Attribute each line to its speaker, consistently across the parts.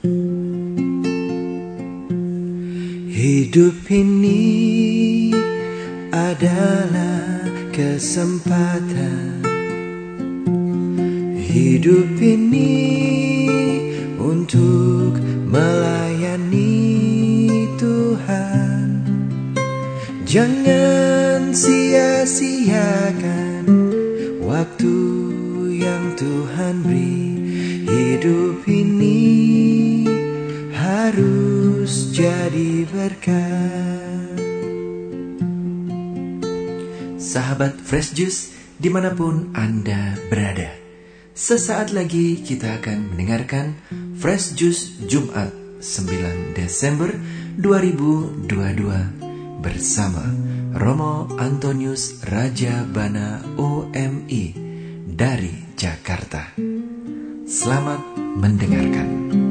Speaker 1: Hidup ini adalah kesempatan. Hidup ini untuk melayani Tuhan. Jangan sia-siakan waktu yang Tuhan beri. Hidup ini harus jadi berkat Sahabat Fresh Juice di mana pun Anda berada Sesaat lagi kita akan mendengarkan Fresh Juice Jumat 9 Desember 2022 bersama Romo Antonius Raja Bana OMI dari Jakarta. Selamat mendengarkan.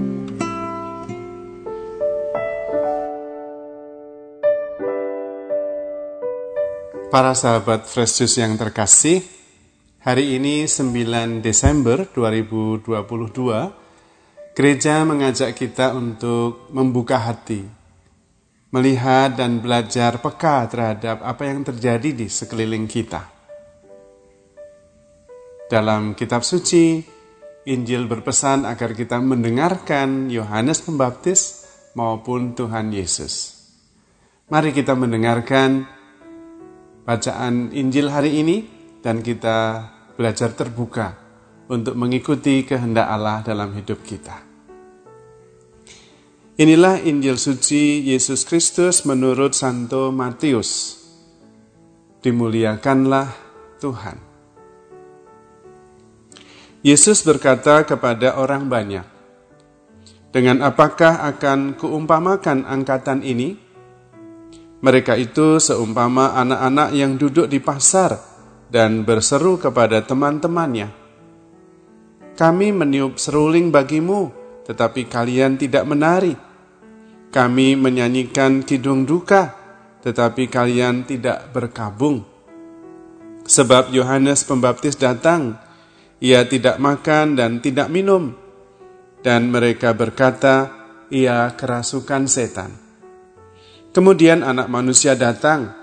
Speaker 2: Para sahabat Fresh Juice yang terkasih, hari ini 9 Desember 2022, gereja mengajak kita untuk membuka hati melihat dan belajar peka terhadap apa yang terjadi di sekeliling kita. Dalam kitab suci, Injil berpesan agar kita mendengarkan Yohanes Pembaptis maupun Tuhan Yesus. Mari kita mendengarkan bacaan Injil hari ini dan kita belajar terbuka untuk mengikuti kehendak Allah dalam hidup kita. Inilah Injil suci Yesus Kristus menurut Santo Matius. Dimuliakanlah Tuhan. Yesus berkata kepada orang banyak, "Dengan apakah akan kuumpamakan angkatan ini? Mereka itu seumpama anak-anak yang duduk di pasar dan berseru kepada teman-temannya, 'Kami meniup seruling bagimu, tetapi kalian tidak menari.' Kami menyanyikan kidung duka, tetapi kalian tidak berkabung. Sebab Yohanes Pembaptis datang, ia tidak makan dan tidak minum, dan mereka berkata, ia kerasukan setan. Kemudian anak manusia datang,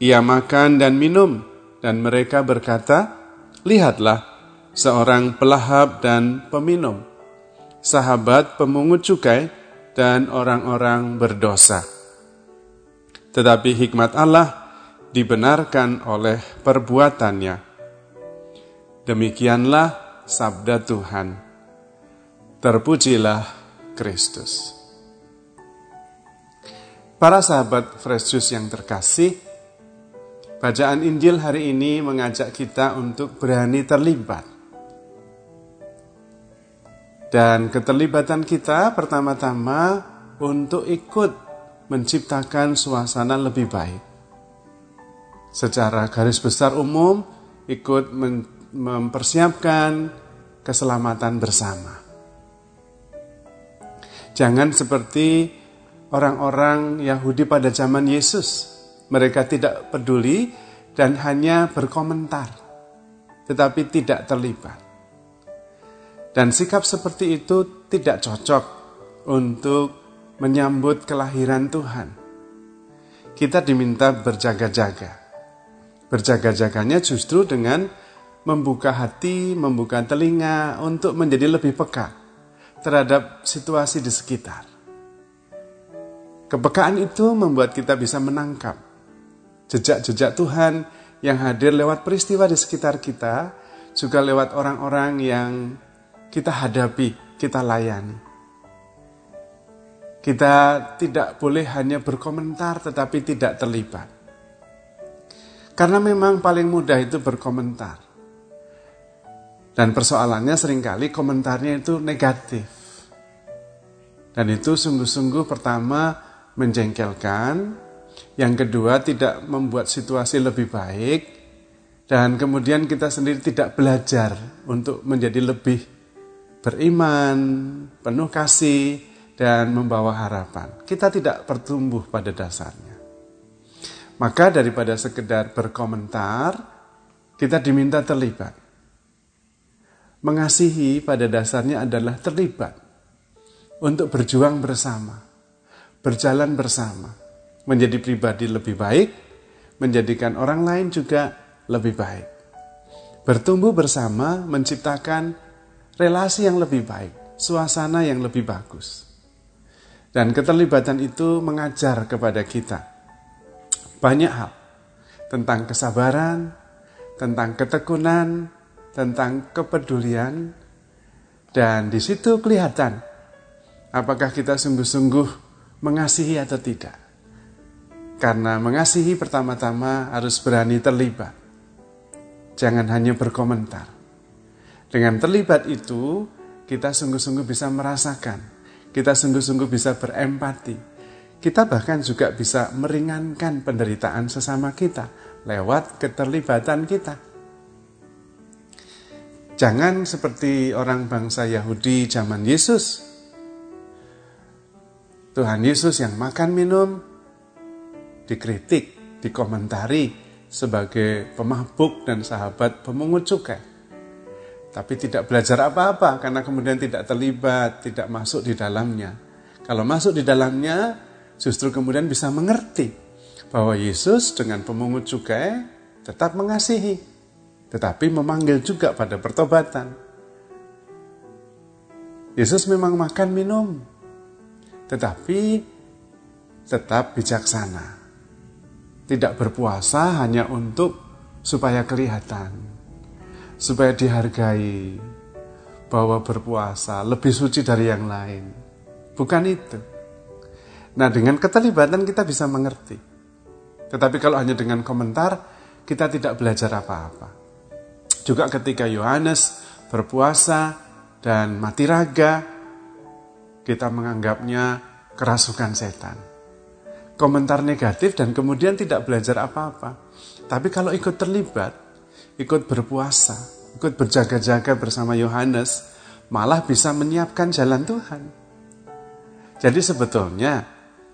Speaker 2: ia makan dan minum, dan mereka berkata, lihatlah, seorang pelahap dan peminum, sahabat pemungut cukai, dan orang-orang berdosa. Tetapi hikmat Allah dibenarkan oleh perbuatannya. Demikianlah sabda Tuhan. Terpujilah Kristus. Para sahabat Fresh Juice yang terkasih, bacaan Injil hari ini mengajak kita untuk berani terlibat dan keterlibatan kita pertama-tama untuk ikut menciptakan suasana lebih baik. Secara garis besar umum, ikut mempersiapkan keselamatan bersama. Jangan seperti orang-orang Yahudi pada zaman Yesus. Mereka tidak peduli dan hanya berkomentar, tetapi tidak terlibat. Dan sikap seperti itu tidak cocok untuk menyambut kelahiran Tuhan. Kita diminta berjaga-jaga. Berjaga-jaganya justru dengan membuka hati, membuka telinga untuk menjadi lebih peka terhadap situasi di sekitar. Kepekaan itu membuat kita bisa menangkap jejak-jejak Tuhan yang hadir lewat peristiwa di sekitar kita, juga lewat orang-orang yang kita hadapi, kita layani. Kita tidak boleh hanya berkomentar tetapi tidak terlibat. Karena memang paling mudah itu berkomentar. Dan persoalannya sering kali komentarnya itu negatif. Dan itu sungguh-sungguh pertama menjengkelkan, yang kedua tidak membuat situasi lebih baik, dan kemudian kita sendiri tidak belajar untuk menjadi lebih beriman, penuh kasih, dan membawa harapan. Kita tidak bertumbuh pada dasarnya. Maka daripada sekedar berkomentar, kita diminta terlibat. Mengasihi pada dasarnya adalah terlibat. untuk berjuang bersama, berjalan bersama, menjadi pribadi lebih baik, menjadikan orang lain juga lebih baik. Bertumbuh bersama menciptakan relasi yang lebih baik, suasana yang lebih bagus. Dan keterlibatan itu mengajar kepada kita banyak hal tentang kesabaran, tentang ketekunan, tentang kepedulian, dan di situ kelihatan apakah kita sungguh-sungguh mengasihi atau tidak. Karena mengasihi pertama-tama harus berani terlibat. Jangan hanya berkomentar. Dengan terlibat itu, kita sungguh-sungguh bisa merasakan, kita sungguh-sungguh bisa berempati, kita bahkan juga bisa meringankan penderitaan sesama kita lewat keterlibatan kita. Jangan seperti orang bangsa Yahudi zaman Yesus. Tuhan Yesus yang makan minum dikritik, dikomentari sebagai pemabuk dan sahabat pemungut cukai tapi tidak belajar apa-apa karena kemudian tidak terlibat, tidak masuk di dalamnya. Kalau masuk di dalamnya, justru kemudian bisa mengerti bahwa Yesus dengan pemungut cukai tetap mengasihi, tetapi memanggil juga pada pertobatan. Yesus memang makan minum, tetapi tetap bijaksana. Tidak berpuasa hanya untuk supaya kelihatan, supaya dihargai bahwa berpuasa lebih suci dari yang lain. Bukan itu. Nah, dengan keterlibatan kita bisa mengerti. Tetapi kalau hanya dengan komentar, kita tidak belajar apa-apa. Juga ketika Yohanes berpuasa dan mati raga, kita menganggapnya kerasukan setan. Komentar negatif dan kemudian tidak belajar apa-apa. Tapi kalau ikut terlibat, ikut berpuasa, ikut berjaga-jaga bersama Yohanes, malah bisa menyiapkan jalan Tuhan. Jadi sebetulnya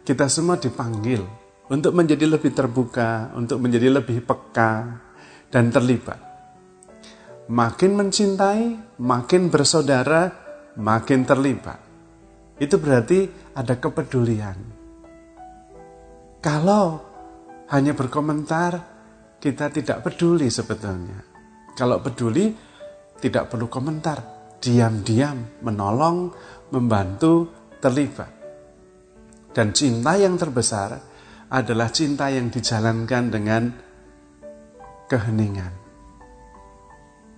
Speaker 2: kita semua dipanggil untuk menjadi lebih terbuka, untuk menjadi lebih peka dan terlibat. Makin mencintai, makin bersaudara, makin terlibat. Itu berarti ada kepedulian. Kalau hanya berkomentar, kita tidak peduli sebetulnya. Kalau peduli, tidak perlu komentar, diam-diam menolong, membantu, terlibat. Dan cinta yang terbesar adalah cinta yang dijalankan dengan keheningan.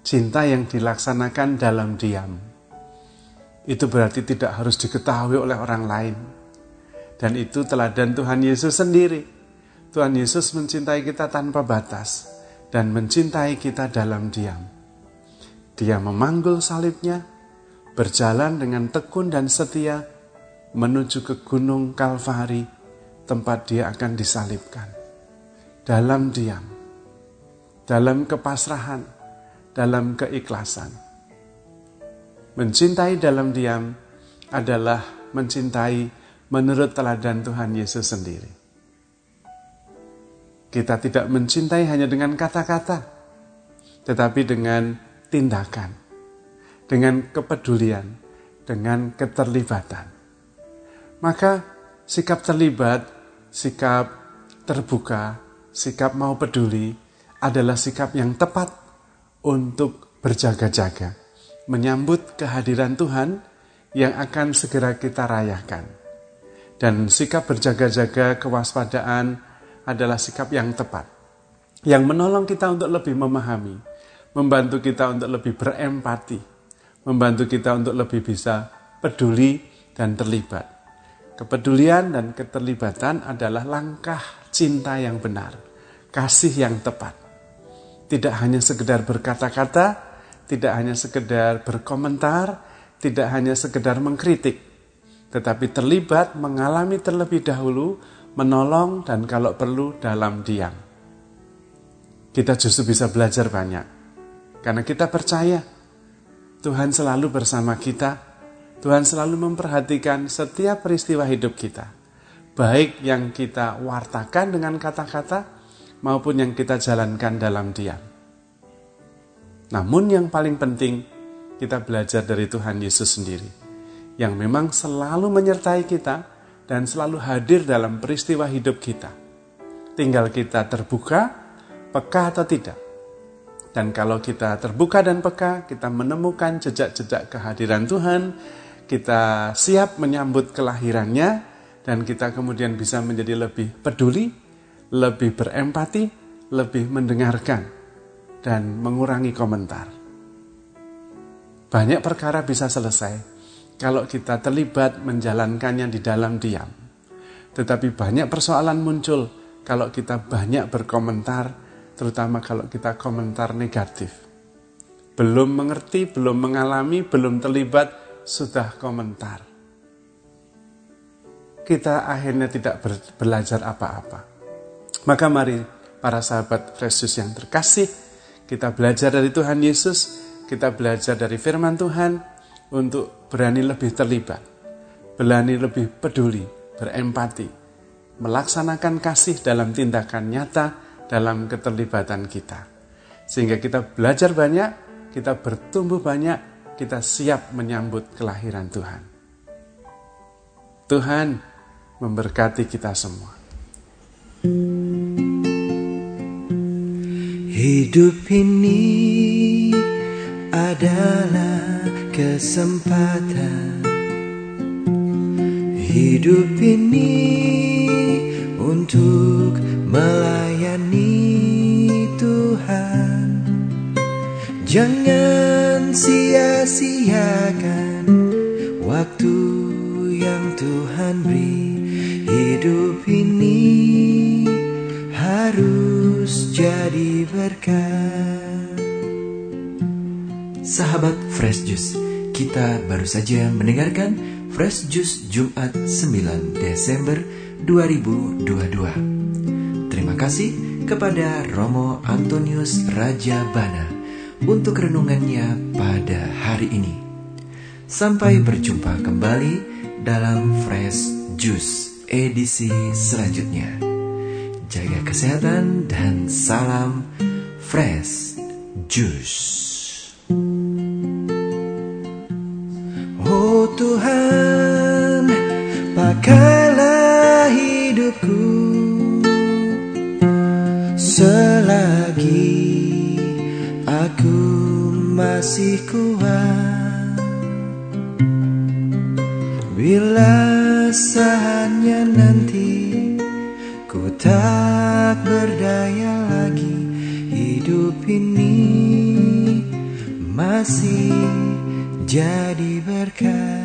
Speaker 2: Cinta yang dilaksanakan dalam diam. Itu berarti tidak harus diketahui oleh orang lain. Dan itu teladan Tuhan Yesus sendiri Tuhan Yesus mencintai kita tanpa batas dan mencintai kita dalam diam. Dia memanggul salibnya, berjalan dengan tekun dan setia menuju ke gunung Kalvari, tempat dia akan disalibkan. Dalam diam, dalam kepasrahan, dalam keikhlasan. Mencintai dalam diam adalah mencintai menurut teladan Tuhan Yesus sendiri. Kita tidak mencintai hanya dengan kata-kata, tetapi dengan tindakan, dengan kepedulian, dengan keterlibatan. Maka sikap terlibat, sikap terbuka, sikap mau peduli adalah sikap yang tepat untuk berjaga-jaga, menyambut kehadiran Tuhan yang akan segera kita rayakan. Dan sikap berjaga-jaga kewaspadaan, adalah sikap yang tepat. Yang menolong kita untuk lebih memahami, membantu kita untuk lebih berempati, membantu kita untuk lebih bisa peduli dan terlibat. Kepedulian dan keterlibatan adalah langkah cinta yang benar, kasih yang tepat. Tidak hanya sekedar berkata-kata, tidak hanya sekedar berkomentar, tidak hanya sekedar mengkritik, tetapi terlibat mengalami terlebih dahulu menolong dan kalau perlu dalam diam. Kita justru bisa belajar banyak. Karena kita percaya Tuhan selalu bersama kita. Tuhan selalu memperhatikan setiap peristiwa hidup kita. Baik yang kita wartakan dengan kata-kata maupun yang kita jalankan dalam diam. Namun yang paling penting kita belajar dari Tuhan Yesus sendiri yang memang selalu menyertai kita dan selalu hadir dalam peristiwa hidup kita. Tinggal kita terbuka, peka atau tidak. Dan kalau kita terbuka dan peka, kita menemukan jejak-jejak kehadiran Tuhan, kita siap menyambut kelahirannya, dan kita kemudian bisa menjadi lebih peduli, lebih berempati, lebih mendengarkan, dan mengurangi komentar. Banyak perkara bisa selesai kalau kita terlibat menjalankannya di dalam diam. Tetapi banyak persoalan muncul kalau kita banyak berkomentar, terutama kalau kita komentar negatif. Belum mengerti, belum mengalami, belum terlibat, sudah komentar. Kita akhirnya tidak belajar apa-apa. Maka mari para sahabat Yesus yang terkasih, kita belajar dari Tuhan Yesus, kita belajar dari firman Tuhan untuk berani lebih terlibat, berani lebih peduli, berempati, melaksanakan kasih dalam tindakan nyata dalam keterlibatan kita. Sehingga kita belajar banyak, kita bertumbuh banyak, kita siap menyambut kelahiran Tuhan. Tuhan memberkati kita semua.
Speaker 1: Hidup ini adalah kesempatan. Hidup ini untuk melayani Tuhan. Jangan sia-siakan waktu yang Tuhan beri. Hidup ini harus jadi berkat. Sahabat Fresh Juice, kita baru saja mendengarkan Fresh Juice Jumat 9 Desember 2022. Terima kasih kepada Romo Antonius Raja Bana untuk renungannya pada hari ini. Sampai berjumpa kembali dalam Fresh Juice edisi selanjutnya. Jaga kesehatan dan salam fresh juice. Oh Tuhan, pakailah hidupku selagi aku masih kuat. Lagi hidup ini masih jadi berkat.